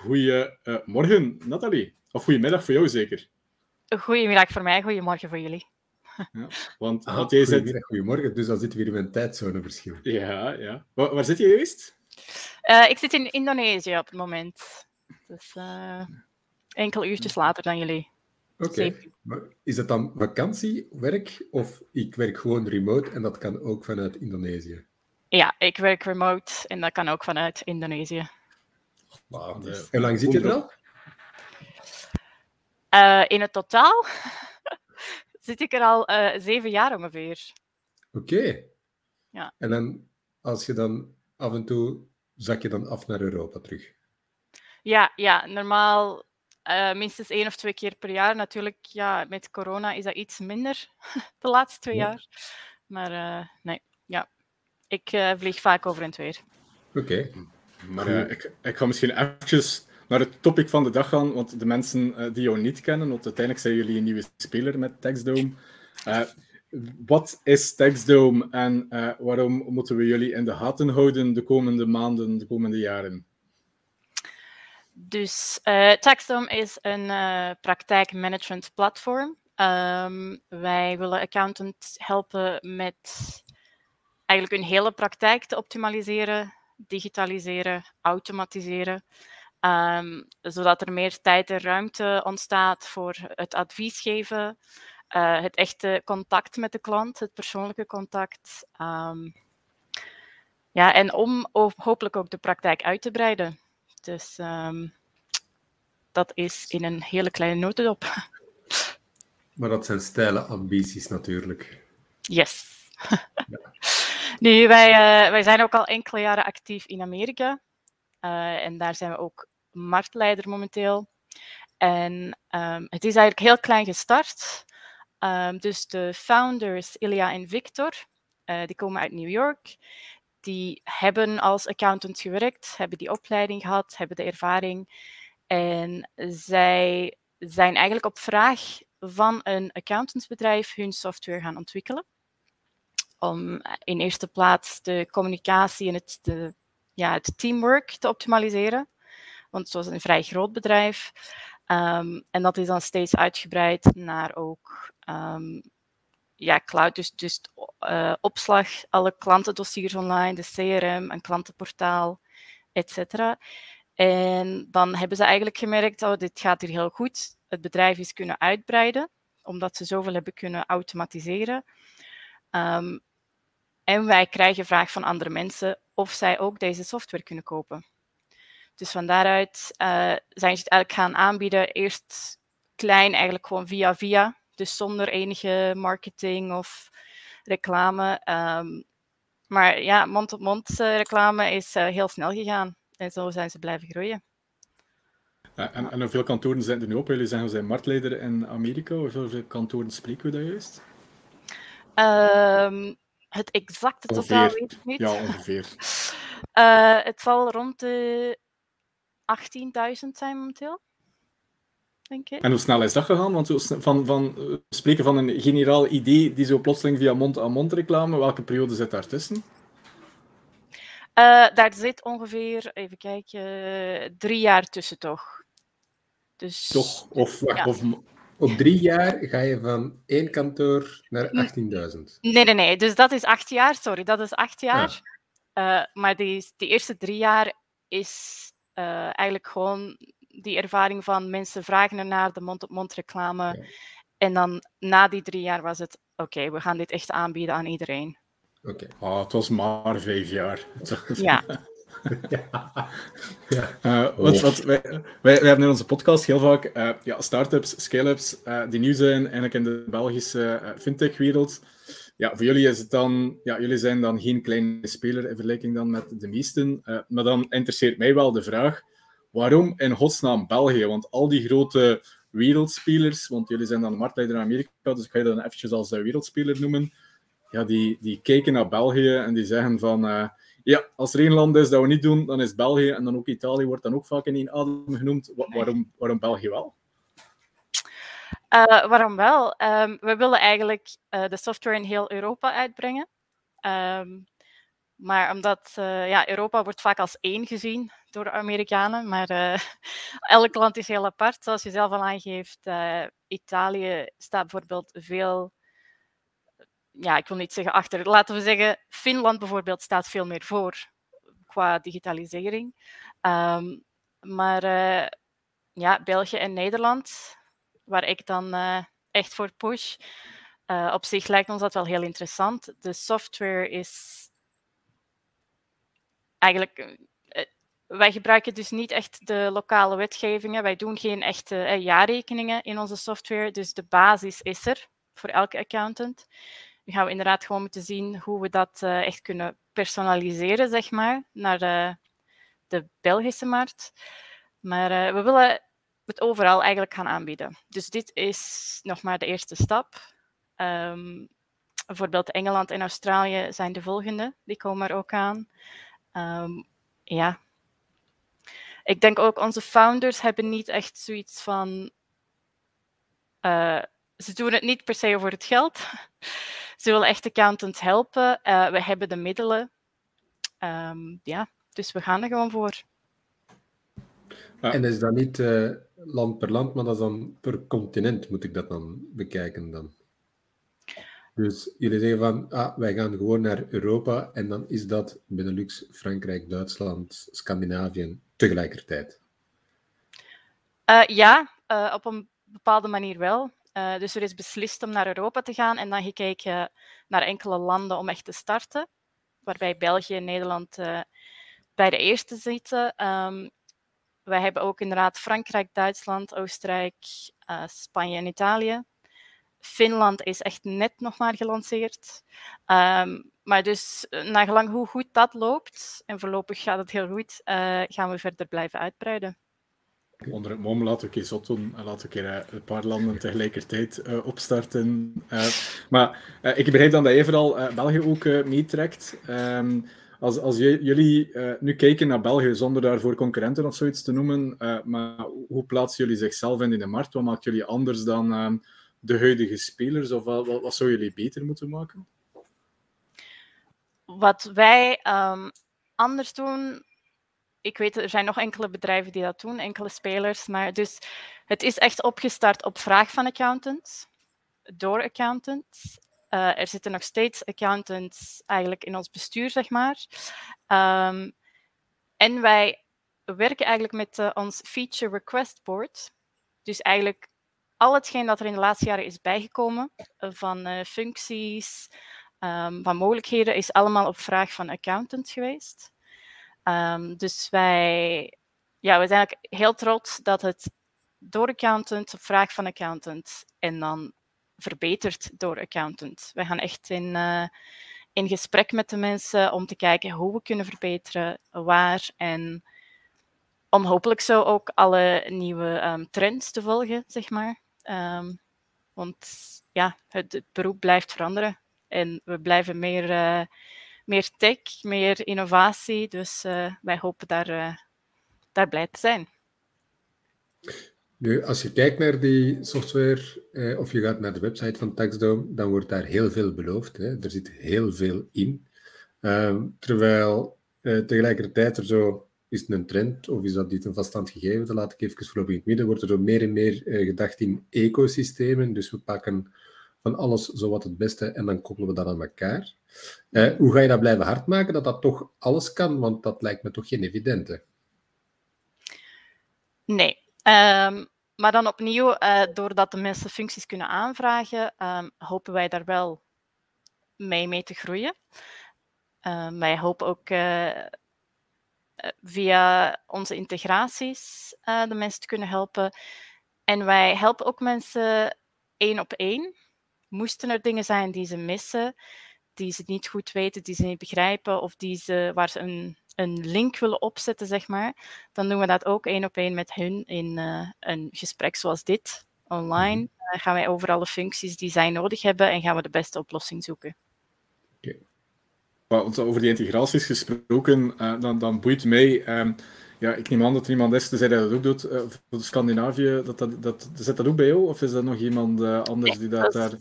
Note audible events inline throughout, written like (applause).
goedemorgen, Nathalie. Of goedemiddag voor jou zeker. Goedemiddag voor mij, goedemorgen voor jullie. Ja, want, Ah, jij zit... goedemiddag, goedemorgen. Dus dan zitten we hier met een tijdzoneverschil. Ja, ja. Waar, waar zit je juist? Eh, ik zit in Indonesië op het moment. Dus eh, enkele uurtjes later dan jullie. Oké. Is dat dan vakantiewerk of ik werk gewoon remote en dat kan ook vanuit Indonesië? Ja, ik werk remote en dat kan ook vanuit Indonesië. En hoe lang zit je er al? Eh, in het totaal (laughs) zit ik er al eh, zeven jaar ongeveer. Oké. Ja. En dan, als je dan af en toe, zak je dan af naar Europa terug? Ja, ja normaal eh, minstens één of twee keer per jaar. Natuurlijk, ja, met corona is dat iets minder (laughs) de laatste twee Ja. jaar. Maar eh, nee, ja. Ik eh, vlieg vaak over en het weer. Oké. Maar ik, ik ga misschien eventjes naar het topic van de dag gaan, want de mensen eh, die jou niet kennen, want uiteindelijk zijn jullie een nieuwe speler met TextDome. Eh, wat is TextDome en eh, waarom moeten we jullie in de gaten houden de komende maanden, de komende jaren? Dus Taxdome is een praktijkmanagement platform. Ehm, wij willen accountants helpen met eigenlijk hun hele praktijk te optimaliseren, digitaliseren, automatiseren. Ehm, zodat er meer tijd en ruimte ontstaat voor het advies geven, eh, het echte contact met de klant, het persoonlijke contact. Ehm, ja, en om hopelijk ook de praktijk uit te breiden. Dus ehm, dat is in een hele kleine notendop. Maar dat zijn steile ambities natuurlijk. Yes. (laughs) nu, wij, eh, wij zijn ook al enkele jaren actief in Amerika. Eh, en daar zijn we ook marktleider momenteel. En ehm, het is eigenlijk heel klein gestart. Ehm, dus de founders, Ilya en Victor, eh, die komen uit New York. Die hebben als accountant gewerkt, hebben die opleiding gehad, hebben de ervaring. En zij zijn eigenlijk op vraag van een accountantsbedrijf hun software gaan ontwikkelen. Om in eerste plaats de communicatie en het, de, ja, het teamwork te optimaliseren. Want het was een vrij groot bedrijf. Ehm, en dat is dan steeds uitgebreid naar ook ehm, ja, cloud, dus, dus eh, opslag, alle klantendossiers online, de CRM, een klantenportaal, etc. En dan hebben ze eigenlijk gemerkt, oh, dit gaat hier heel goed. Het bedrijf is kunnen uitbreiden, omdat ze zoveel hebben kunnen automatiseren. Ehm, en wij krijgen vraag van andere mensen of zij ook deze software kunnen kopen. Dus van daaruit eh, zijn ze het eigenlijk gaan aanbieden. Eerst klein, eigenlijk gewoon via via. Dus zonder enige marketing of reclame. Ehm, maar ja, mond-op-mond eh, reclame is eh, heel snel gegaan. En zo zijn ze blijven groeien. En, en hoeveel kantoren zijn er nu op? Jullie zeggen we zijn marktleider in Amerika. Hoeveel, hoeveel kantoren spreken we daar juist? Ehm, het exacte totaal weet ik niet. Ja, ongeveer. (laughs) Eh, het zal rond de 18.000 zijn momenteel. Denk ik. En hoe snel is dat gegaan? Want van, van, eh, we spreken van een generaal idee die zo plotseling via mond-aan-mond reclame, welke periode zit daartussen? Eh, daar zit ongeveer, even kijken, drie jaar tussen toch. Dus, Toch? Of, Ja. of Op drie jaar ga je van één kantoor naar Mm. 18.000. Nee, nee, nee. Dus dat is acht jaar. Sorry, dat is acht jaar. Eh, maar die, die eerste drie jaar is eh, eigenlijk gewoon die ervaring van mensen vragen ernaar, de mond-op-mond reclame. Ja. En dan na die drie jaar was het, oké, we gaan dit echt aanbieden aan iedereen. Oké. Ah, het was maar vijf jaar. (laughs) Ja, (laughs) Ja. ja. Eh, want, want wij, wij, wij hebben in onze podcast heel vaak eh, ja, start-ups, scale-ups eh, die nieuw zijn eigenlijk in de Belgische fintech-wereld. Ja, voor jullie is het dan, ja, jullie zijn dan geen kleine speler in vergelijking dan met de meesten. Maar dan interesseert mij wel de vraag, waarom in godsnaam België? Want al die grote wereldspelers, want jullie zijn dan marktleider in Amerika, dus ik ga je dan eventjes als wereldspeler noemen. Ja, die, die kijken naar België en die zeggen van... eh, ja, als er één land is dat we niet doen, dan is België. En dan ook Italië wordt dan ook vaak in één adem genoemd. Wa- waarom, waarom België wel? Eh, waarom wel? Ehm, we willen eigenlijk eh, de software in heel Europa uitbrengen. Ehm, maar omdat ja, Europa wordt vaak als één gezien door de Amerikanen, maar (laughs) elk land is heel apart. Zoals je zelf al aangeeft, Italië staat bijvoorbeeld veel ja, ik wil niet zeggen achter. Laten we zeggen, Finland bijvoorbeeld staat veel meer voor qua digitalisering. Ehm, maar uh, ja, België en Nederland, waar ik dan uh, echt voor push, uh, op zich lijkt ons dat wel heel interessant. De software is eigenlijk. Wij gebruiken dus niet echt de lokale wetgevingen. Wij doen geen echte jaarrekeningen in onze software. Dus de basis is er voor elke accountant. Gaan we inderdaad gewoon moeten zien hoe we dat echt kunnen personaliseren, zeg maar, naar uh, de Belgische markt. Maar uh, we willen het overal eigenlijk gaan aanbieden. Dus dit is nog maar de eerste stap. Um, bijvoorbeeld Engeland en Australië zijn de volgende. Die komen er ook aan. Um, ja. Ik denk ook onze founders hebben niet echt zoiets van. Uh, ze doen het niet per se over het geld. (laughs) Ze willen echt accountants helpen. Uh, we hebben de middelen. Um, ja, dus we gaan er gewoon voor. Ja. En is dat niet uh, land per land, maar dat is dan per continent, moet ik dat dan bekijken dan? Dus jullie zeggen van, ah, wij gaan gewoon naar Europa en dan is dat Benelux, Frankrijk, Duitsland, Scandinavië tegelijkertijd? Uh, ja, uh, op een bepaalde manier wel. Uh, dus er is beslist om naar Europa te gaan en dan gekeken naar enkele landen om echt te starten, waarbij België en Nederland uh, bij de eerste zitten. Um, wij hebben ook inderdaad Frankrijk, Duitsland, Oostenrijk, Spanje en Italië. Finland is echt net nog maar gelanceerd. Um, maar dus, nagelang hoe goed dat loopt, en voorlopig gaat het heel goed, gaan we verder blijven uitbreiden onder het mom laten we een keer zot doen en laten we een, uh, een paar landen tegelijkertijd uh, opstarten. Uh, maar ik begrijp dan dat je vooral België ook meetrekt. Um, als, als jullie nu kijken naar België zonder daarvoor concurrenten of zoiets te noemen, maar hoe plaatsen jullie zichzelf in de markt? Wat maakt jullie anders dan ehm, de huidige spelers? Of wat, wat, wat zou jullie beter moeten maken? Wat wij um, anders doen, ik weet, er zijn nog enkele bedrijven die dat doen, enkele spelers. Maar dus het is echt opgestart op vraag van accountants, door accountants. Uh, er zitten nog steeds accountants eigenlijk in ons bestuur, zeg maar. Um, en wij werken eigenlijk met uh, ons Feature Request Board. Dus eigenlijk al hetgeen dat er in de laatste jaren is bijgekomen, uh, van functies, um, van mogelijkheden, is allemaal op vraag van accountants geweest. Um, dus wij, ja, we zijn eigenlijk heel trots dat het door accountant, op vraag van accountant en dan verbeterd door accountant. We gaan echt in, uh, in gesprek met de mensen om te kijken hoe we kunnen verbeteren, waar en om hopelijk zo ook alle nieuwe um, trends te volgen, zeg maar. Um, want ja, het, beroep blijft veranderen en we blijven meer uh, meer tech, meer innovatie. Dus uh, wij hopen daar, uh, daar blij te zijn. Nu, als je kijkt naar die software, eh, of je gaat naar de website van Taxdome, dan wordt daar heel veel beloofd. Hè. Er zit heel veel in. Uh, terwijl uh, tegelijkertijd er zo, is het een trend, of is dat niet een vaststand gegeven, dat laat ik even voorlopig in het midden, wordt er zo meer en meer gedacht in ecosystemen. Dus we pakken van alles zowat het beste en dan koppelen we dat aan elkaar. Uh, hoe ga je dat blijven hardmaken, dat dat toch alles kan? Want dat lijkt me toch geen evidente. Nee. Um, maar dan opnieuw, uh, doordat de mensen functies kunnen aanvragen, um, hopen wij daar wel mee, mee te groeien. Um, wij hopen ook uh, via onze integraties de mensen te kunnen helpen. En wij helpen ook mensen één op één moesten er dingen zijn die ze missen, die ze niet goed weten, die ze niet begrijpen, of die ze, waar ze een, een link willen opzetten, zeg maar, dan doen we dat ook één op één met hun in uh, een gesprek zoals dit, online. Uh, gaan wij over alle functies die zij nodig hebben en gaan we de beste oplossing zoeken. Okay. Want over die integraties gesproken, uh, dan, dan boeit mij... Um, ja, ik neem aan dat er iemand is, die dat ook doet, uh, voor Scandinavië, dat, dat, dat, zit dat ook bij jou? Of is dat nog iemand uh, anders die dat, daar...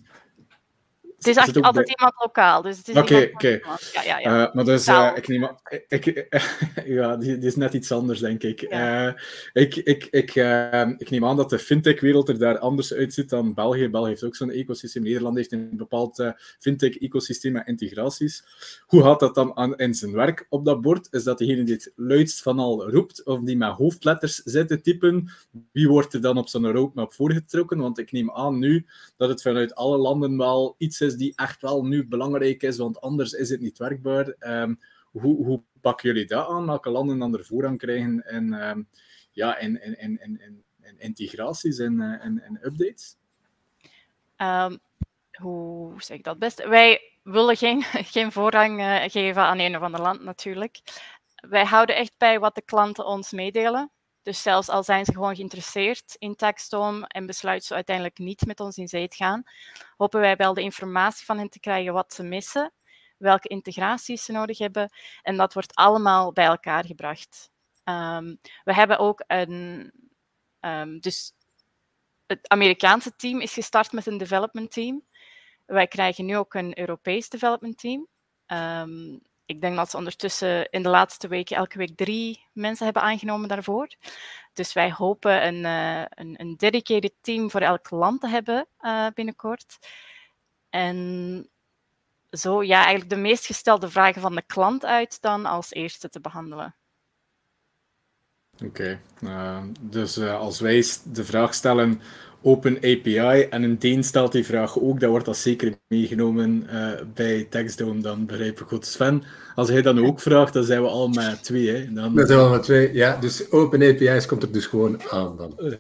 Het is echt altijd iemand lokaal. Dus Oké, oké. Ja, ja, ja. Uh, maar dus, uh, ik neem ik, (laughs) ja, die, die, is net iets anders, denk ik. Ja. Uh, ik, ik, ik, ik neem aan dat de fintech-wereld er daar anders uitziet dan België. België heeft ook zo'n ecosysteem. Nederland heeft een bepaald fintech-ecosysteem met integraties. Hoe gaat dat dan aan, in zijn werk op dat bord? Is dat degene die het luidst van al roept, of die met hoofdletters zit te typen? Wie wordt er dan op zo'n roadmap voorgetrokken? Want ik neem aan nu dat het vanuit alle landen wel iets is die echt wel nu belangrijk is, want anders is het niet werkbaar. Um, hoe, hoe pakken jullie dat aan? Welke landen dan er voorrang krijgen in, um, ja, in, in, in, in, in integraties en, en updates? Um, hoe zeg ik dat best? Wij willen geen, (laughs) geen voorrang uh, geven aan een of ander land natuurlijk. Wij houden echt bij wat de klanten ons meedelen. Dus zelfs al zijn ze gewoon geïnteresseerd in Taxstorm en besluiten ze uiteindelijk niet met ons in zee te gaan, hopen wij wel de informatie van hen te krijgen wat ze missen, welke integraties ze nodig hebben. En dat wordt allemaal bij elkaar gebracht. Um, we hebben ook een. Um, dus het Amerikaanse team is gestart met een development team. Wij krijgen nu ook een Europees development team. Um, ik denk dat ze ondertussen in de laatste weken elke week drie mensen hebben aangenomen daarvoor. Dus wij hopen een, uh, een, een dedicated team voor elk land te hebben uh, binnenkort. En zo ja, eigenlijk de meest gestelde vragen van de klant uit dan als eerste te behandelen. Oké, okay. uh, dus als wij de vraag stellen Open API. En een Deen stelt die vraag ook, dat wordt dat zeker meegenomen uh, bij TextDome, dan begrijp ik goed. Sven, als hij dan ook vraagt, dan zijn we al met twee. Hè? Dan... Dat zijn we al met twee, ja. Dus Open API's komt er dus gewoon aan dan.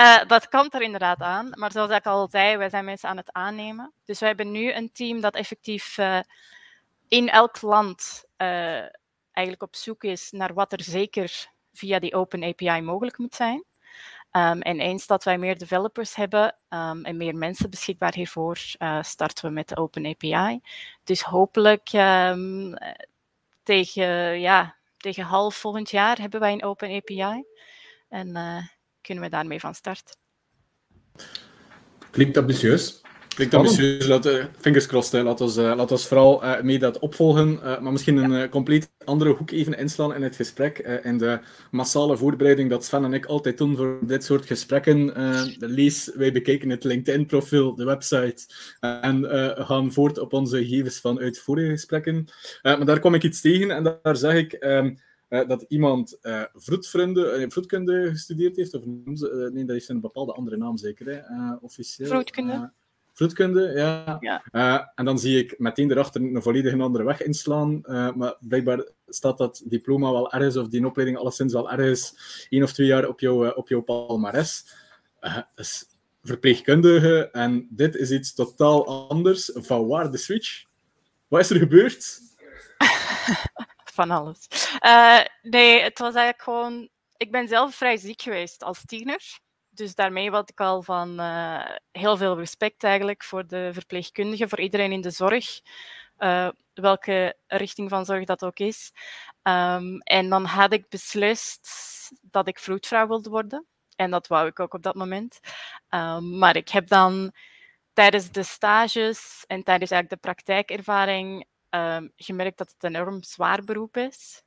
Uh, dat komt er inderdaad aan, maar zoals ik al zei, wij zijn mensen aan het aannemen. Dus wij hebben nu een team dat effectief uh, in elk land eigenlijk op zoek is naar wat er zeker via die Open API mogelijk moet zijn. Um, en eens dat wij meer developers hebben um, en meer mensen beschikbaar hiervoor, uh, starten we met de Open API. Dus hopelijk um, tegen, ja, tegen half volgend jaar hebben wij een Open API. En uh, kunnen we daarmee van start. Klinkt ambitieus. Klinkt ambitieus. Laat, fingers crossed. Hè. Laat, ons, uh, laat ons vooral uh, mee dat opvolgen. Uh, maar misschien een compleet andere hoek even inslaan in het gesprek. in de massale voorbereiding dat Sven en ik altijd doen voor dit soort gesprekken. lees, wij bekijken het LinkedIn-profiel, de website. en gaan voort op onze gegevens vanuit vorige gesprekken. maar daar kom ik iets tegen en daar zeg ik. Um, dat iemand uh, vroedkunde, vroedkunde gestudeerd heeft, of nee, dat heeft een bepaalde andere naam zeker, hè, officieel. Vroedkunde vloedkunde, ja. ja. Uh, en dan zie ik meteen erachter een volledig andere weg inslaan. Uh, maar blijkbaar staat dat diploma wel ergens, of die opleiding alleszins wel ergens, één of twee jaar op jouw, uh, op jouw palmares. is verpleegkundige, en dit is iets totaal anders. Van waar de switch? Wat is er gebeurd? (laughs) Van alles. nee, het was eigenlijk gewoon... Ik ben zelf vrij ziek geweest als tiener dus daarmee wat ik al van uh, heel veel respect eigenlijk voor de verpleegkundigen, voor iedereen in de zorg, uh, welke richting van zorg dat ook is. Um, en dan had ik beslist dat ik vroedvrouw wilde worden. En dat wou ik ook op dat moment. Um, maar ik heb dan tijdens de stages en tijdens eigenlijk de praktijkervaring um, gemerkt dat het een enorm zwaar beroep is.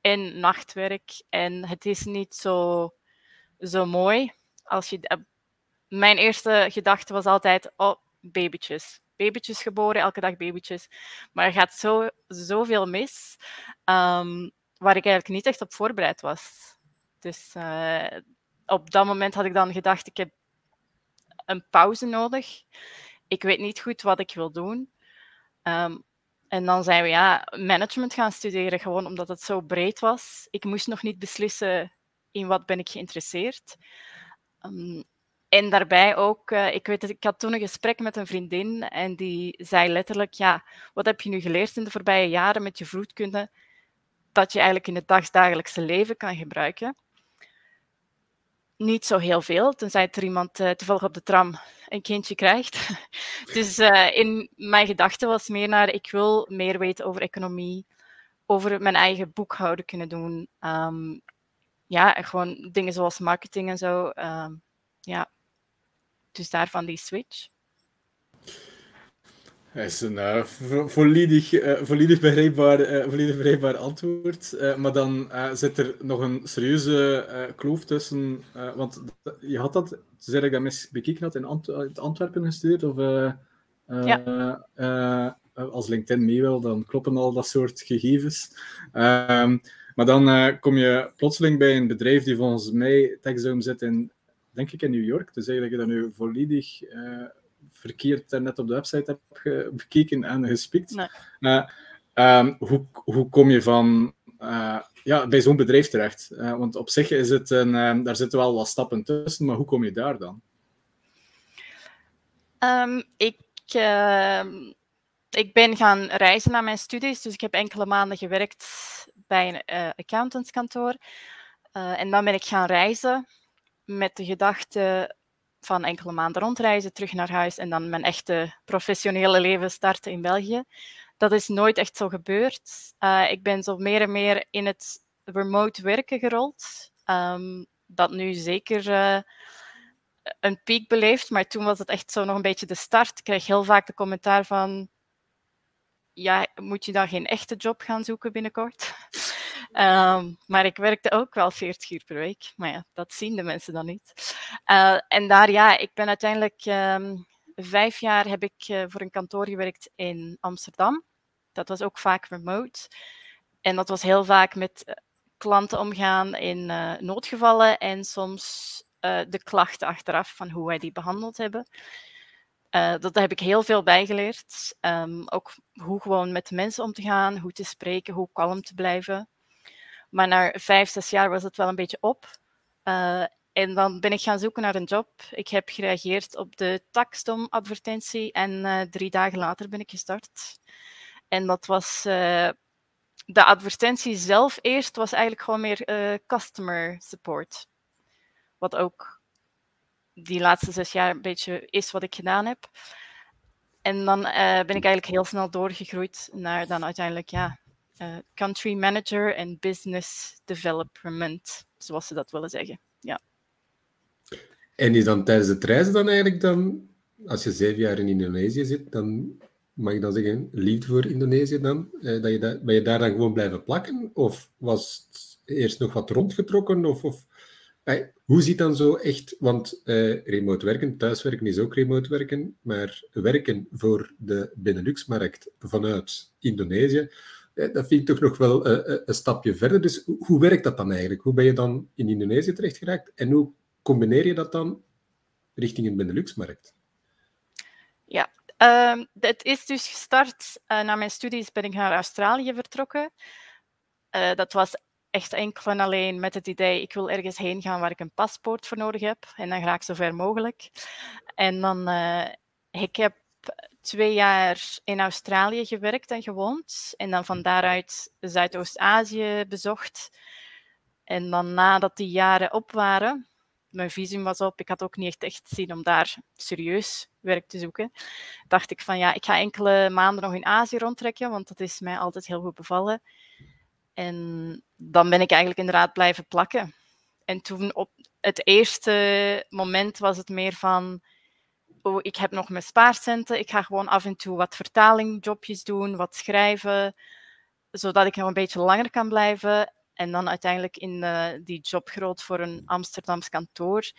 En nachtwerk. En het is niet zo, zo mooi als je, uh, mijn eerste gedachte was altijd, oh, babytjes. Babytjes geboren, elke dag babytjes. Maar er gaat zo, zoveel mis, um, waar ik eigenlijk niet echt op voorbereid was. Dus uh, op dat moment had ik dan gedacht, ik heb een pauze nodig. Ik weet niet goed wat ik wil doen. Um, en dan zijn we ja, management gaan studeren, gewoon omdat het zo breed was. Ik moest nog niet beslissen in wat ben ik geïnteresseerd. Um, en daarbij ook, uh, ik weet ik had toen een gesprek met een vriendin en die zei letterlijk, ja, wat heb je nu geleerd in de voorbije jaren met je vroedkunde dat je eigenlijk in het dagdagelijkse leven kan gebruiken? Niet zo heel veel, tenzij er iemand uh, toevallig op de tram een kindje krijgt. (laughs) dus uh, in mijn gedachten was meer naar, ik wil meer weten over economie, over mijn eigen boekhouden kunnen doen. Um, ja, gewoon dingen zoals marketing en zo. Uh, ja, dus daarvan die switch. Dat is een uh, volledig, uh, volledig, begrijpbaar, uh, volledig begrijpbaar antwoord. maar dan zit er nog een serieuze kloof tussen. want je had dat, zeg ik dat mis bekeken had, in Ant Antwerpen gestuurd? Of ja. als LinkedIn mee wil, dan kloppen al dat soort gegevens. Ehm, maar dan kom je plotseling bij een bedrijf die volgens mij TechZoom zit in, denk ik, in New York. Dus eigenlijk dat nu volledig verkeerd net op de website heb bekeken en gespikt. Nee. Uh, hoe, hoe kom je van uh, ja, bij zo'n bedrijf terecht? Uh, want op zich is het een, um, daar zitten wel wat stappen tussen, maar hoe kom je daar dan? Um, ik, ik ben gaan reizen naar mijn studies, dus ik heb enkele maanden gewerkt bij een accountantskantoor. en dan ben ik gaan reizen met de gedachte van enkele maanden rondreizen, terug naar huis en dan mijn echte professionele leven starten in België. Dat is nooit echt zo gebeurd. Uh, ik ben zo meer en meer in het remote werken gerold. Um, dat nu zeker uh, een piek beleeft, maar toen was het echt zo nog een beetje de start. Ik kreeg heel vaak de commentaar van ja, moet je dan geen echte job gaan zoeken binnenkort? Um, maar ik werkte ook wel 40 uur per week. Maar ja, dat zien de mensen dan niet. Uh, en daar, ja, ik ben uiteindelijk um, vijf jaar heb ik uh, voor een kantoor gewerkt in Amsterdam. Dat was ook vaak remote. En dat was heel vaak met eh, klanten omgaan in noodgevallen en soms de klachten achteraf van hoe wij die behandeld hebben. Uh, dat, heb ik heel veel bijgeleerd. Um, ook hoe gewoon met mensen om te gaan, hoe te spreken, hoe kalm te blijven. Maar na vijf, zes jaar was het wel een beetje op. Uh, en dan ben ik gaan zoeken naar een job. Ik heb gereageerd op de Taxdom-advertentie en uh, drie dagen later ben ik gestart. En dat was de advertentie zelf eerst was eigenlijk gewoon meer customer support. Wat ook die laatste zes jaar een beetje is wat ik gedaan heb. En dan ben ik eigenlijk heel snel doorgegroeid naar dan uiteindelijk ja, uh, country manager en business development, zoals ze dat willen zeggen. Ja. En is dan tijdens het reizen dan eigenlijk dan, als je zeven jaar in Indonesië zit, dan mag ik dan zeggen, liefde voor Indonesië dan? Uh, dat je da ben je daar dan gewoon blijven plakken? Of was het eerst nog wat rondgetrokken? Of, of hoe ziet dan zo echt, want remote werken, thuiswerken is ook remote werken, maar werken voor de Benelux-markt vanuit Indonesië, eh, dat vind ik toch nog wel uh, een stapje verder. Dus hoe werkt dat dan eigenlijk? Hoe ben je dan in Indonesië terecht geraakt en hoe combineer je dat dan richting een Benelux-markt? Ja, uh, het is dus gestart. na mijn studies ben ik naar Australië vertrokken. dat was echt enkel en alleen met het idee, ik wil ergens heen gaan waar ik een paspoort voor nodig heb. En dan ga ik zo ver mogelijk. En dan, ik heb twee jaar in Australië gewerkt en gewoond. En dan van daaruit Zuidoost-Azië bezocht. En dan nadat die jaren op waren, mijn visum was op, ik had ook niet echt, echt zin om daar serieus werk te zoeken, dacht ik van ja, ik ga enkele maanden nog in Azië rondtrekken, want dat is mij altijd heel goed bevallen. En dan ben ik eigenlijk inderdaad blijven plakken. En toen op het eerste moment was het meer van, oh, ik heb nog mijn spaarcenten, ik ga gewoon af en toe wat vertalingjobjes doen, wat schrijven, zodat ik nog een beetje langer kan blijven. En dan uiteindelijk in uh, die job groot voor een Amsterdams kantoor.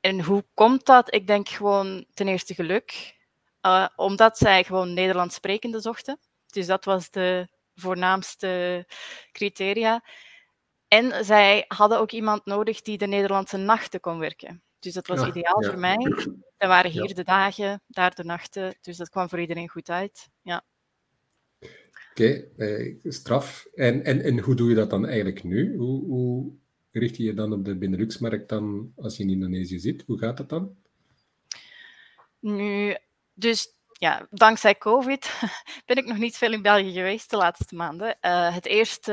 En hoe komt dat? Ik denk gewoon ten eerste geluk, uh, omdat zij gewoon Nederlands sprekende zochten. Dus dat was de voornaamste criteria. En zij hadden ook iemand nodig die de Nederlandse nachten kon werken. Dus dat was ideaal voor mij. Er waren hier de dagen, daar de nachten. Dus dat kwam voor iedereen goed uit. Ja. Oké, eh, straf. En, en, en hoe doe je dat dan eigenlijk nu? Hoe, hoe richt je je dan op de Benelux-markt dan als je in Indonesië zit? Hoe gaat dat dan? Nu, dus ja, dankzij COVID (laughs) ben ik nog niet veel in België geweest de laatste maanden. Uh, het eerste,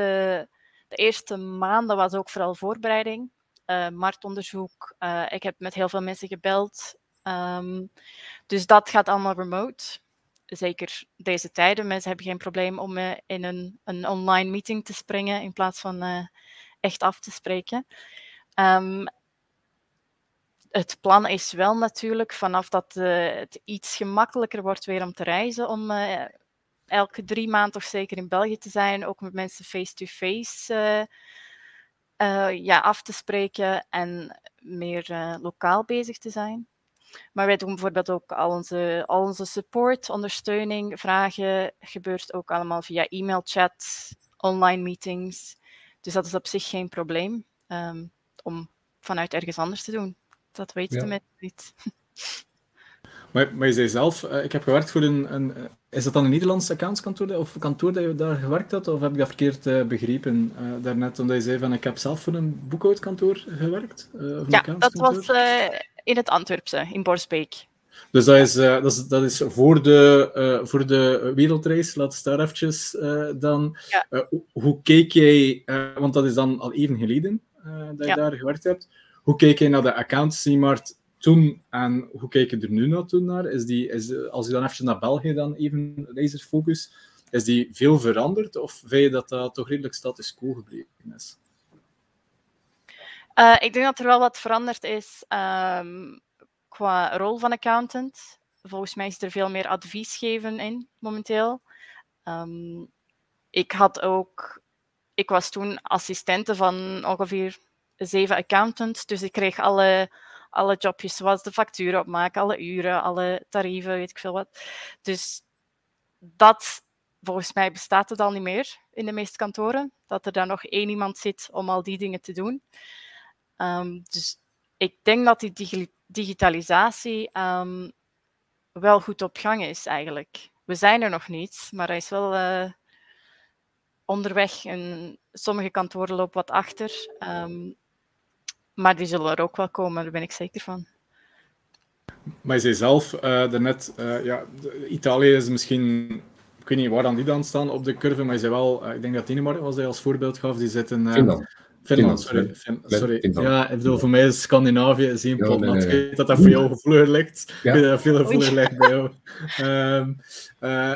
de eerste maanden was ook vooral voorbereiding, marktonderzoek. Uh, ik heb met heel veel mensen gebeld. Um, dus dat gaat allemaal remote. Zeker deze tijden. Mensen hebben geen probleem om in een, een online meeting te springen in plaats van echt af te spreken. Um, het plan is wel natuurlijk, vanaf dat het iets gemakkelijker wordt weer om te reizen, om elke drie maanden toch zeker in België te zijn, ook met mensen face-to-face -face, ja, af te spreken en meer lokaal bezig te zijn. Maar wij doen bijvoorbeeld ook al onze, al onze support, ondersteuning, vragen, gebeurt ook allemaal via e-mailchat, online meetings. Dus dat is op zich geen probleem um, om vanuit ergens anders te doen. Dat weet je ja. niet. (laughs) Maar, maar je zei zelf, uh, ik heb gewerkt voor een, een, Is dat dan een Nederlands accountskantoor of kantoor dat je daar gewerkt had? Of heb ik dat verkeerd uh, begrepen uh, daarnet? Omdat je zei van ik heb zelf voor een boekhoudkantoor gewerkt? ja, dat was in het Antwerpse, in Borsbeek. Dus dat is, dat is, dat is voor, de, voor de wereldreis, laten we daar eventjes dan. Ja. hoe keek jij, want dat is dan al even geleden dat je ja. daar gewerkt hebt. Hoe keek je naar de accountancy-markt toen en hoe kijk je er nu naartoe naar? Is die, is, als je dan even naar België dan even laser focus, is die veel veranderd of vind je dat dat toch redelijk status quo gebleven is? Uh, ik denk dat er wel wat veranderd is um, qua rol van accountant. Volgens mij is er veel meer advies geven in momenteel. Um, ik had ook, ik was toen assistente van ongeveer zeven accountants, dus ik kreeg alle alle jobjes, zoals de facturen opmaken, alle uren, alle tarieven, weet ik veel wat. Dus dat, volgens mij, bestaat het al niet meer in de meeste kantoren. Dat er daar nog één iemand zit om al die dingen te doen. Um, dus ik denk dat die digitalisatie um, wel goed op gang is, eigenlijk. We zijn er nog niet, maar hij is wel uh, onderweg. En sommige kantoren lopen wat achter. Um, maar die zullen er ook wel komen, daar ben ik zeker van. Maar je zei zelf uh, daarnet, uh, ja, Italië is misschien, ik weet niet waar dan die dan staan op de curve, maar je zei wel, uh, ik denk dat Denemarken was hij als voorbeeld gaf, die zitten... Uh, Finland. Finland, sorry. Fin sorry. Finland. Ja, ik bedoel, voor mij is Scandinavië nee. Ik weet dat dat voor jou gevoeliger ligt. Ja. Ik weet dat veel gevoeliger ligt bij jou. Um,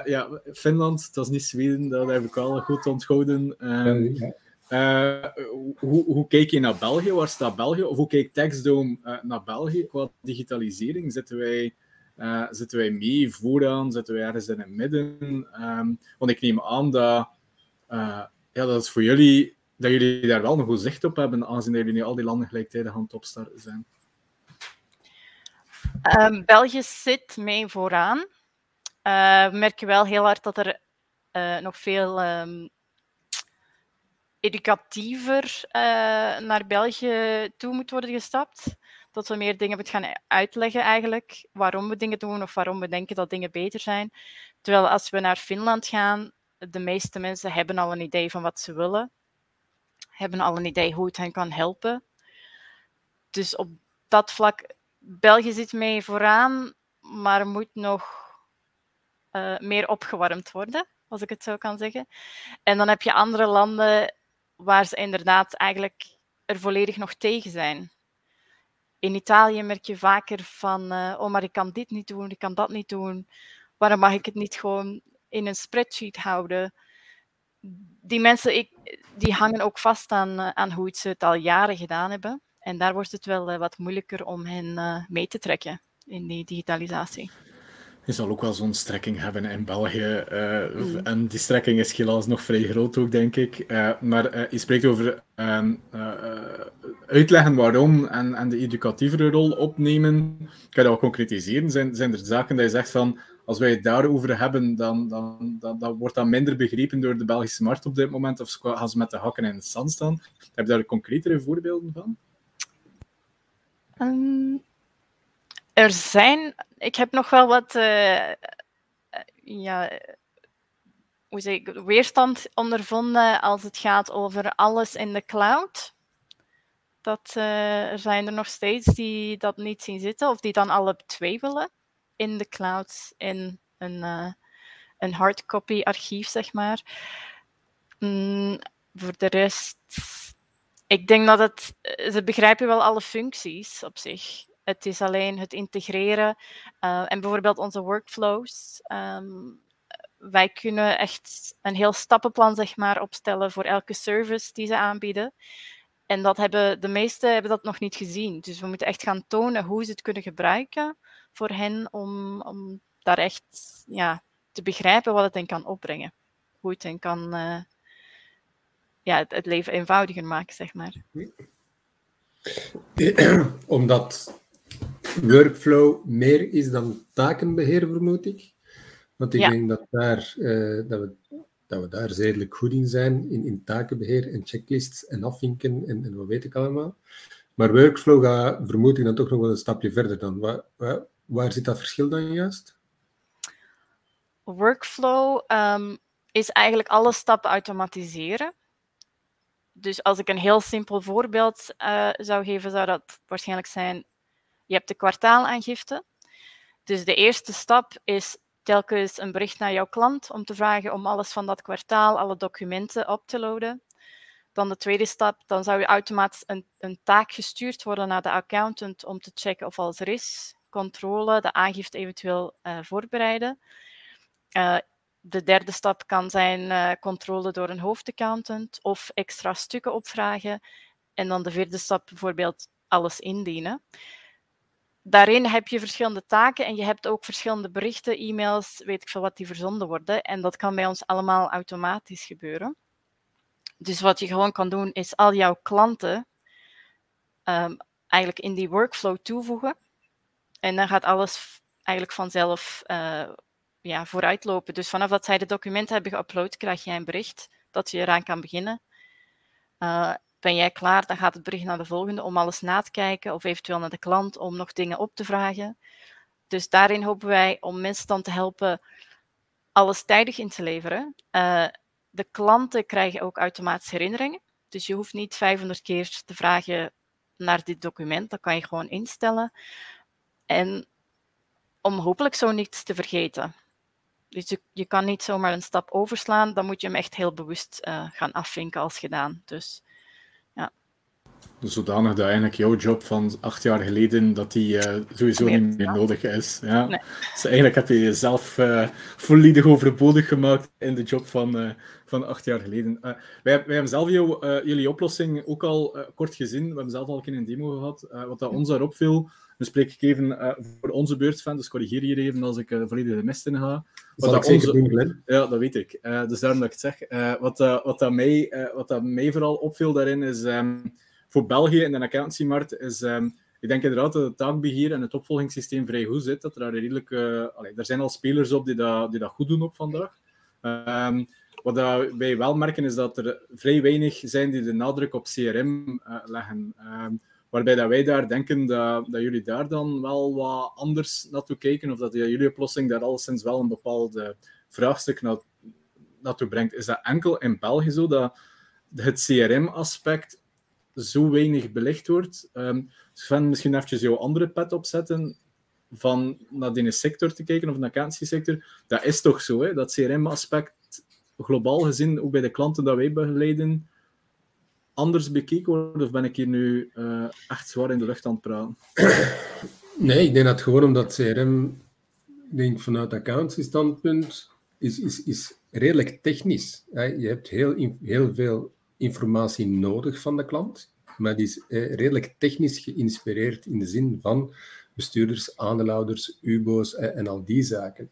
ja, Finland, dat is niet Zweden, dat heb ik wel goed onthouden. Um, ja. Uh, hoe, hoe kijk je naar België? Waar staat België? Of hoe kijkt Textdome uh, naar België qua digitalisering? Zitten wij, uh, zitten wij mee vooraan? Zitten wij ergens in het midden? Um, want ik neem aan dat, ja, dat is voor jullie dat jullie daar wel een goed zicht op hebben, aangezien jullie al die landen gelijktijdig aan het opstarten zijn. Um, België zit mee vooraan. we merken wel heel hard dat er nog veel um, educatiever uh, naar België toe moet worden gestapt. Dat we meer dingen moeten gaan uitleggen eigenlijk, waarom we dingen doen of waarom we denken dat dingen beter zijn. Terwijl als we naar Finland gaan, de meeste mensen hebben al een idee van wat ze willen. Hebben al een idee hoe het hen kan helpen. Dus op dat vlak, België zit mee vooraan, maar moet nog uh, meer opgewarmd worden, als ik het zo kan zeggen. En dan heb je andere landen waar ze inderdaad eigenlijk er volledig nog tegen zijn. In Italië merk je vaker van, uh, oh maar ik kan dit niet doen, ik kan dat niet doen. Waarom mag ik het niet gewoon in een spreadsheet houden? Die mensen ik, die hangen ook vast aan, aan hoe ze het al jaren gedaan hebben. En daar wordt het wel uh, wat moeilijker om hen mee te trekken in die digitalisatie. Je zal ook wel zo'n strekking hebben in België. Uh, En die strekking is helaas nog vrij groot ook, denk ik. Uh, maar uh, je spreekt over ehm, uitleggen waarom en, en de educatievere rol opnemen. Kan je dat wel concretiseren? Zijn, zijn er zaken dat je zegt van, als wij het daarover hebben, dan, dan, dan, dan wordt dat minder begrepen door de Belgische markt op dit moment? Of gaan ze met de hakken in het zand staan? Heb je daar concretere voorbeelden van? Um, er zijn, ik heb nog wel wat uh, ja, hoe zeg ik, weerstand ondervonden als het gaat over alles in de cloud. Dat uh, er zijn er nog steeds die dat niet zien zitten, of die dan alle twee willen in de cloud, in een, uh, een hardcopy archief, zeg maar. Mm, voor de rest, ik denk dat het, ze begrijpen wel alle functies op zich. Het is alleen het integreren uh, en bijvoorbeeld onze workflows. Um, wij kunnen echt een heel stappenplan zeg maar, opstellen voor elke service die ze aanbieden. En dat hebben, de meesten hebben dat nog niet gezien. Dus we moeten echt gaan tonen hoe ze het kunnen gebruiken voor hen om, om daar echt ja, te begrijpen wat het hen kan opbrengen. Hoe het hen kan uh, ja, het, het, leven eenvoudiger maken, zeg maar. Omdat workflow meer is dan takenbeheer, vermoed ik. Want ik denk dat, daar, uh, dat, we, dat we daar zedelijk goed in zijn, in, in takenbeheer en checklists en afvinken en, en wat weet ik allemaal. Maar workflow gaat, vermoed ik, dan toch nog wel een stapje verder dan. Waar, waar, waar zit dat verschil dan juist? Workflow um, is eigenlijk alle stappen automatiseren. Dus als ik een heel simpel voorbeeld uh, zou geven, zou dat waarschijnlijk zijn: je hebt de kwartaalaangifte. Dus de eerste stap is telkens een bericht naar jouw klant om te vragen om alles van dat kwartaal, alle documenten op te loaden. Dan de tweede stap, dan zou je automatisch een, een taak gestuurd worden naar de accountant om te checken of alles er is. Controle, de aangifte eventueel uh, voorbereiden. Uh, de derde stap kan zijn uh, controle door een hoofdaccountant of extra stukken opvragen. En dan de vierde stap bijvoorbeeld alles indienen daarin heb je verschillende taken en je hebt ook verschillende berichten, e-mails, weet ik veel wat die verzonden worden. En dat kan bij ons allemaal automatisch gebeuren. Dus wat je gewoon kan doen, is al jouw klanten um, eigenlijk in die workflow toevoegen. En dan gaat alles eigenlijk vanzelf uh, ja, vooruitlopen. Dus vanaf dat zij de documenten hebben geüpload, krijg jij een bericht dat je eraan kan beginnen. Uh, ben jij klaar, dan gaat het bericht naar de volgende om alles na te kijken of eventueel naar de klant om nog dingen op te vragen. Dus daarin hopen wij om mensen dan te helpen alles tijdig in te leveren. Uh, de klanten krijgen ook automatisch herinneringen. Dus je hoeft niet 500 keer te vragen naar dit document. Dat kan je gewoon instellen. En om hopelijk zo niets te vergeten. Dus je, kan niet zomaar een stap overslaan. Dan moet je hem echt heel bewust uh, gaan afvinken als gedaan. Dus zodanig dat eigenlijk jouw job van acht jaar geleden, dat die uh, sowieso niet meer nodig is. Ja. Dus eigenlijk heb je jezelf uh, volledig overbodig gemaakt in de job van, uh, van acht jaar geleden. wij, wij hebben zelf jou, jullie oplossing ook al kort gezien. We hebben zelf al een demo gehad. wat dat ons daarop viel, dan spreek ik even voor onze beurtfan, dus corrigeer hier even als ik volledig de mist in ga. Wat dat onze... doen, Ja, dat weet ik. dus daarom dat ik het zeg. wat, wat, dat mij, wat dat mij vooral opviel daarin is... Um, voor België in de accountancymarkt is, um, ik denk inderdaad dat het taakbeheer en het opvolgingssysteem vrij goed zit. Dat er, redelijk, uh, allee, er zijn al spelers op die dat, die dat goed doen op vandaag. Um, wat wij wel merken is dat er vrij weinig zijn die de nadruk op CRM eh, leggen. Um, waarbij dat wij daar denken dat, dat jullie daar dan wel wat anders naartoe kijken, of dat jullie oplossing daar alleszins wel een bepaald vraagstuk na, naartoe brengt. Is dat enkel in België zo dat het CRM-aspect zo weinig belicht wordt. Um, Sven, misschien even jouw andere pet opzetten van naar die sector te kijken, of naar de accountancy-sector. Dat is toch zo, hè? dat CRM-aspect, globaal gezien, ook bij de klanten dat wij begeleiden, anders bekeken wordt? Of ben ik hier nu uh, echt zwaar in de lucht aan het praten? Nee, ik denk dat gewoon omdat CRM, denk vanuit accountancy-standpunt, is, is, is redelijk technisch. Je hebt heel, heel veel informatie nodig van de klant, maar die is eh, redelijk technisch geïnspireerd in de zin van bestuurders, aandeelhouders, UBO's eh, en al die zaken.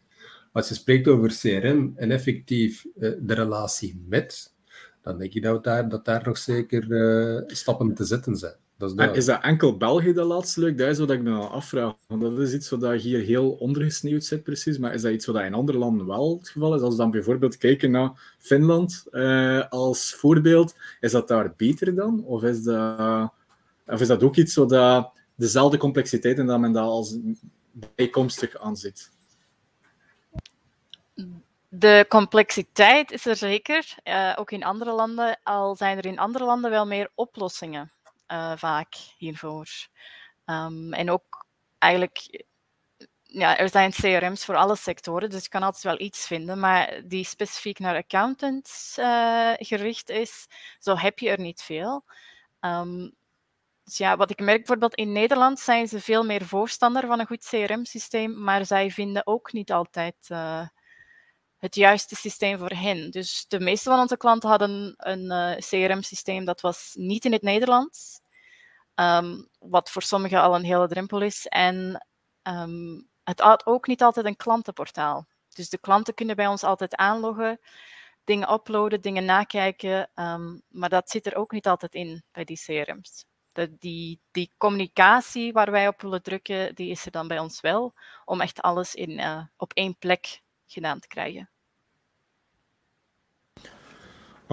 Als je spreekt over CRM en effectief eh, de relatie met, dan denk ik dat daar, dat daar nog zeker stappen te zetten zijn. Dat is, is, dat enkel België dat laatste leuk? Dat is wat ik me al afvraag. Want dat is iets wat hier heel ondergesneeuwd zit, precies. Maar is dat iets wat in andere landen wel het geval is? Als we dan bijvoorbeeld kijken naar Finland uh, als voorbeeld, is dat daar beter dan? Of is dat, of is dat ook iets wat dezelfde complexiteit en dat men dat als bijkomstig aanziet? De complexiteit is er zeker, uh, ook in andere landen, al zijn er in andere landen wel meer oplossingen uh, vaak hiervoor. Um, en ook eigenlijk, ja, er zijn CRM's voor alle sectoren, dus je kan altijd wel iets vinden, maar die specifiek naar accountants uh, gericht is, zo heb je er niet veel. Um, dus ja, wat ik merk bijvoorbeeld in Nederland zijn ze veel meer voorstander van een goed CRM-systeem, maar zij vinden ook niet altijd uh, het juiste systeem voor hen. Dus de meeste van onze klanten hadden een CRM-systeem dat was niet in het Nederlands. Um, wat voor sommigen al een hele drempel is. En um, het had ook niet altijd een klantenportaal. Dus de klanten kunnen bij ons altijd aanloggen, dingen uploaden, dingen nakijken. Um, maar dat zit er ook niet altijd in bij die CRM's. Die, die communicatie waar wij op willen drukken, die is er dan bij ons wel. Om echt alles in, uh, op één plek gedaan te krijgen.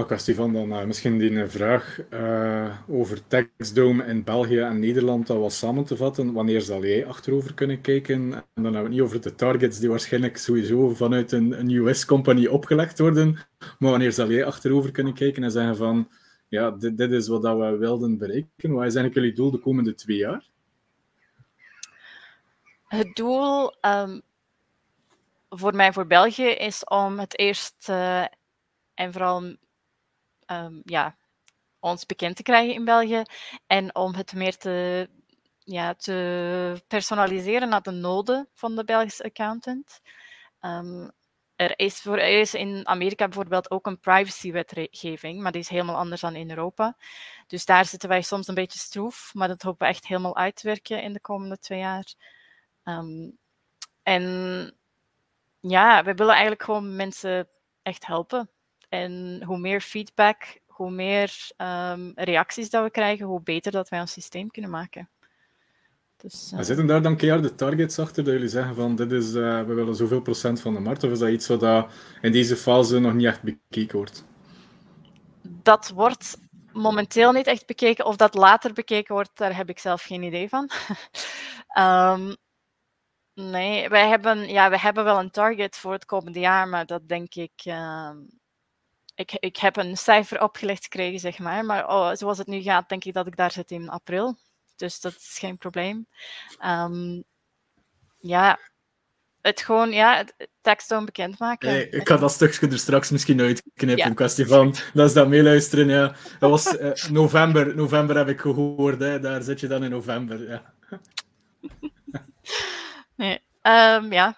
Kwestie van dan uh, misschien die vraag uh, over Taxdome in België en Nederland dat was samen te vatten. Wanneer zal jij achterover kunnen kijken? En dan hebben we het niet over de targets die waarschijnlijk sowieso vanuit een, een US-compagnie opgelegd worden. Maar wanneer zal jij achterover kunnen kijken en zeggen van ja, dit, dit is wat dat we wilden bereiken. Wat is eigenlijk jullie doel de komende twee jaar? Het doel um, voor mij voor België is om het eerst uh, en vooral um, ja, ons bekend te krijgen in België en om het meer te, ja, te personaliseren naar de noden van de Belgische accountant. Um, er is, voor, er is in Amerika bijvoorbeeld ook een privacywetgeving, maar die is helemaal anders dan in Europa. Dus daar zitten wij soms een beetje stroef, maar dat hopen we echt helemaal uit te werken in de komende twee jaar. Um, en ja, we willen eigenlijk gewoon mensen echt helpen. En hoe meer feedback, hoe meer um, reacties dat we krijgen, hoe beter dat wij ons systeem kunnen maken. Dus, uh... Zitten daar dan keihard de targets achter dat jullie zeggen van dit is, uh, we willen zoveel procent van de markt? Of is dat iets wat in deze fase nog niet echt bekeken wordt? Dat wordt momenteel niet echt bekeken. Of dat later bekeken wordt, daar heb ik zelf geen idee van. um, (laughs) nee, wij hebben, ja, wij hebben wel een target voor het komende jaar, maar dat denk ik... Ik, ik heb een cijfer opgelegd gekregen, zeg maar. Maar oh, zoals het nu gaat, denk ik dat ik daar zit in april. Dus dat is geen probleem. Um, ja, het gewoon, ja, het tekst bekendmaken. Hey, ik ga dat stukje er straks misschien uitknippen. Ja. In kwestie van, dat is dat meeluisteren. Ja. Dat was uh, november. November heb ik gehoord. Hè. Daar zit je dan in november. Ja. (laughs) nee, um, ja.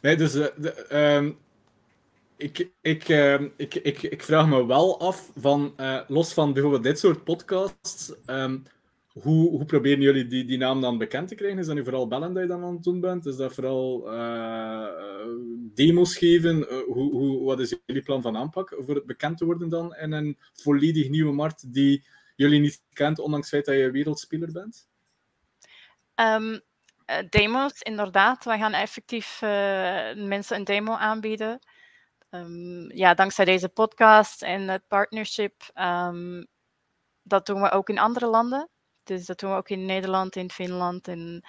Nee, dus uh, de, um, ik, ik, uh, ik, ik, ik vraag me wel af, van, uh, los van bijvoorbeeld dit soort podcasts, um, hoe, hoe proberen jullie die, die naam dan bekend te krijgen? Is dat nu vooral bellen dat je dan aan het doen bent? Is dat vooral uh, demos geven? hoe, hoe, wat is jullie plan van aanpak voor het bekend te worden dan in een volledig nieuwe markt die jullie niet kent, ondanks het feit dat je wereldspeler bent? Um, demos, inderdaad. We gaan effectief mensen een demo aanbieden. Um, ja, dankzij deze podcast en het partnership, um, dat doen we ook in andere landen. Dus dat doen we ook in Nederland, in Finland. En,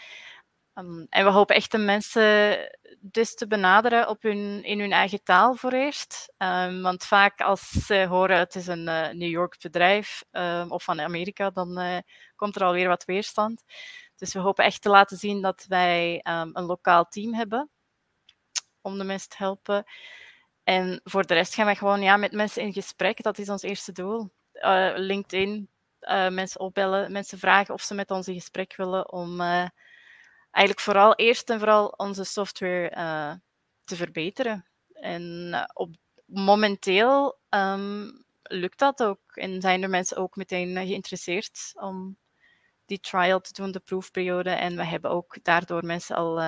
um, en we hopen echt de mensen dus te benaderen op hun, in hun eigen taal voor eerst. want vaak als ze horen het is een uh, New York bedrijf of van Amerika, dan uh, komt er alweer wat weerstand. Dus we hopen echt te laten zien dat wij een lokaal team hebben om de mensen te helpen. En voor de rest gaan we gewoon ja, met mensen in gesprek. Dat is ons eerste doel. Uh, LinkedIn, uh, mensen opbellen, mensen vragen of ze met ons in gesprek willen om uh, eigenlijk vooral eerst en vooral onze software te verbeteren. En op, momenteel um, lukt dat ook en zijn er mensen ook meteen geïnteresseerd om die trial te doen, de proefperiode. En we hebben ook daardoor mensen al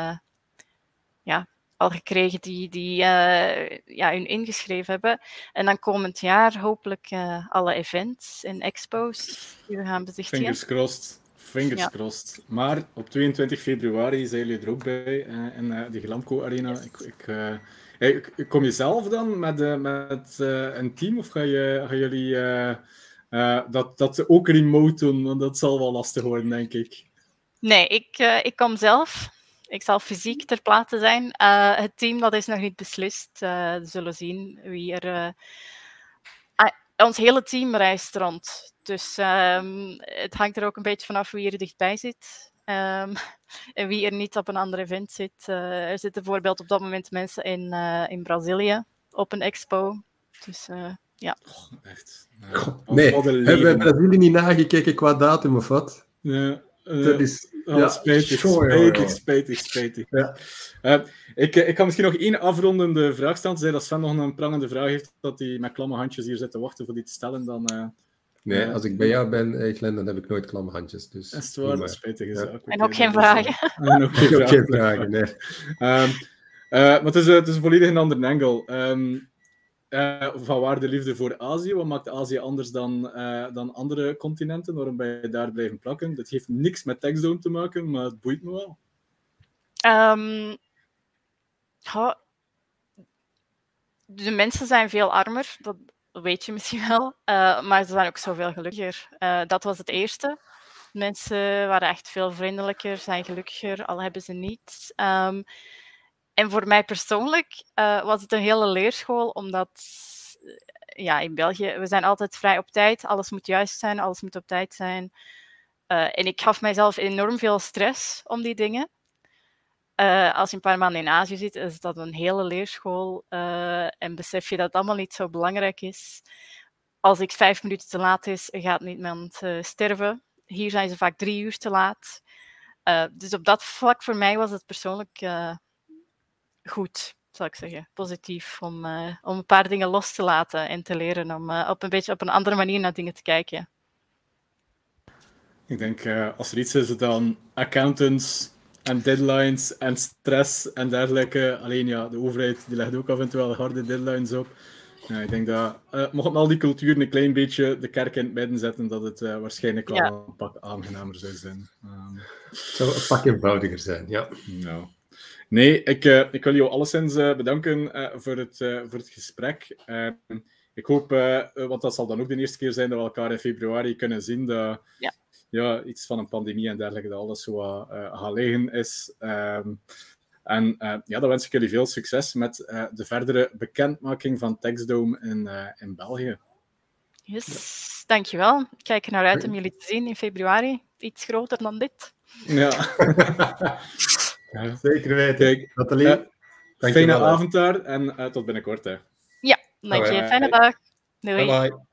ja, al gekregen die, die uh, ja, hun ingeschreven hebben. En dan komend jaar hopelijk uh, alle events en expos die we gaan bezichtigen. Fingers crossed. Fingers ja. crossed. Maar op 22 februari zijn jullie er ook bij uh, in de Glamco Arena. Yes. Ik, ik, hey, kom je zelf dan met, met een team of ga je, gaan jullie dat, dat ook remote doen? Want dat zal wel lastig worden, denk ik. Nee, ik, ik kom zelf. Ik zal fysiek ter plaatse zijn. Uh, het team dat is nog niet beslist. Uh, we zullen zien wie er. Uh... Ah, ons hele team reist rond. Dus um, het hangt er ook een beetje vanaf wie er dichtbij zit. Um, (laughs) en wie er niet op een ander event zit. er zitten bijvoorbeeld op dat moment mensen in, in Brazilië op een expo. Dus ja. Oh, echt. nee, hebben we Brazilië niet nagekeken qua datum of wat? Ja. Dat is oh, ja, spijtig, spijtig, spijtig, spijtig. Ja. Uh, ik, ik kan misschien nog één afrondende vraag stellen. Zij dat Sven nog een prangende vraag heeft, dat hij met klamme handjes hier zit te wachten voor die te stellen, dan... Uh, nee, als ik bij jou ben, Glenn, dan heb ik nooit klamme handjes. Dus, is het waar? Spijtig is ja. (laughs) En ook geen vragen. En ook geen vragen, nee. um, maar het is, het is volledig een ander angle. Um, uh, van waar de liefde voor Azië? Wat maakt Azië anders dan, uh, dan andere continenten? Waarom ben je daar blijven plakken? Dat heeft niks met TechZone te maken, maar het boeit me wel. Um, de mensen zijn veel armer, dat weet je misschien wel. Uh, maar ze zijn ook zoveel gelukkiger. dat was het eerste. Mensen waren echt veel vriendelijker, zijn gelukkiger, al hebben ze niets. Um, en voor mij persoonlijk uh, was het een hele leerschool, omdat ja, in België, we zijn altijd vrij op tijd. Alles moet juist zijn, alles moet op tijd zijn. Uh, en ik gaf mijzelf enorm veel stress om die dingen. Uh, als je een paar maanden in Azië zit, is dat een hele leerschool. en besef je dat het allemaal niet zo belangrijk is. Als ik vijf minuten te laat is, gaat niemand sterven. Hier zijn ze vaak drie uur te laat. dus op dat vlak voor mij was het persoonlijk goed, zal ik zeggen. Positief om, uh, om een paar dingen los te laten en te leren om uh, op een beetje op een andere manier naar dingen te kijken. Ik denk, uh, als er iets is dan accountants en deadlines en stress en dergelijke. Alleen ja, de overheid die legt ook af en toe wel harde deadlines op. Ja, ik denk dat, uh, mocht al die cultuur een klein beetje de kerk in het midden zetten, dat het uh, waarschijnlijk wel ja. een pak aangenamer zou zijn. Um, het zou een pak eenvoudiger zijn, ja. Nou. Nee, ik, uh, ik wil jou alleszins uh, bedanken uh, voor, het, voor het gesprek. Ehm, ik hoop, want dat zal dan ook de eerste keer zijn dat we elkaar in februari kunnen zien, dat ja. Ja, iets van een pandemie en dergelijke, dat alles zo gaan liggen is. Um, en ja, dan wens ik jullie veel succes met de verdere bekendmaking van TextDome in, in België. Yes, dankjewel. Ik kijk er naar uit om jullie te zien in februari. Iets groter dan dit. Ja. (laughs) Ja. Zeker weten. Nathalie, uh, fijne avond daar en uh, tot binnenkort. Hè. Ja, dank je. Fijne dag. Doei. Bye bye.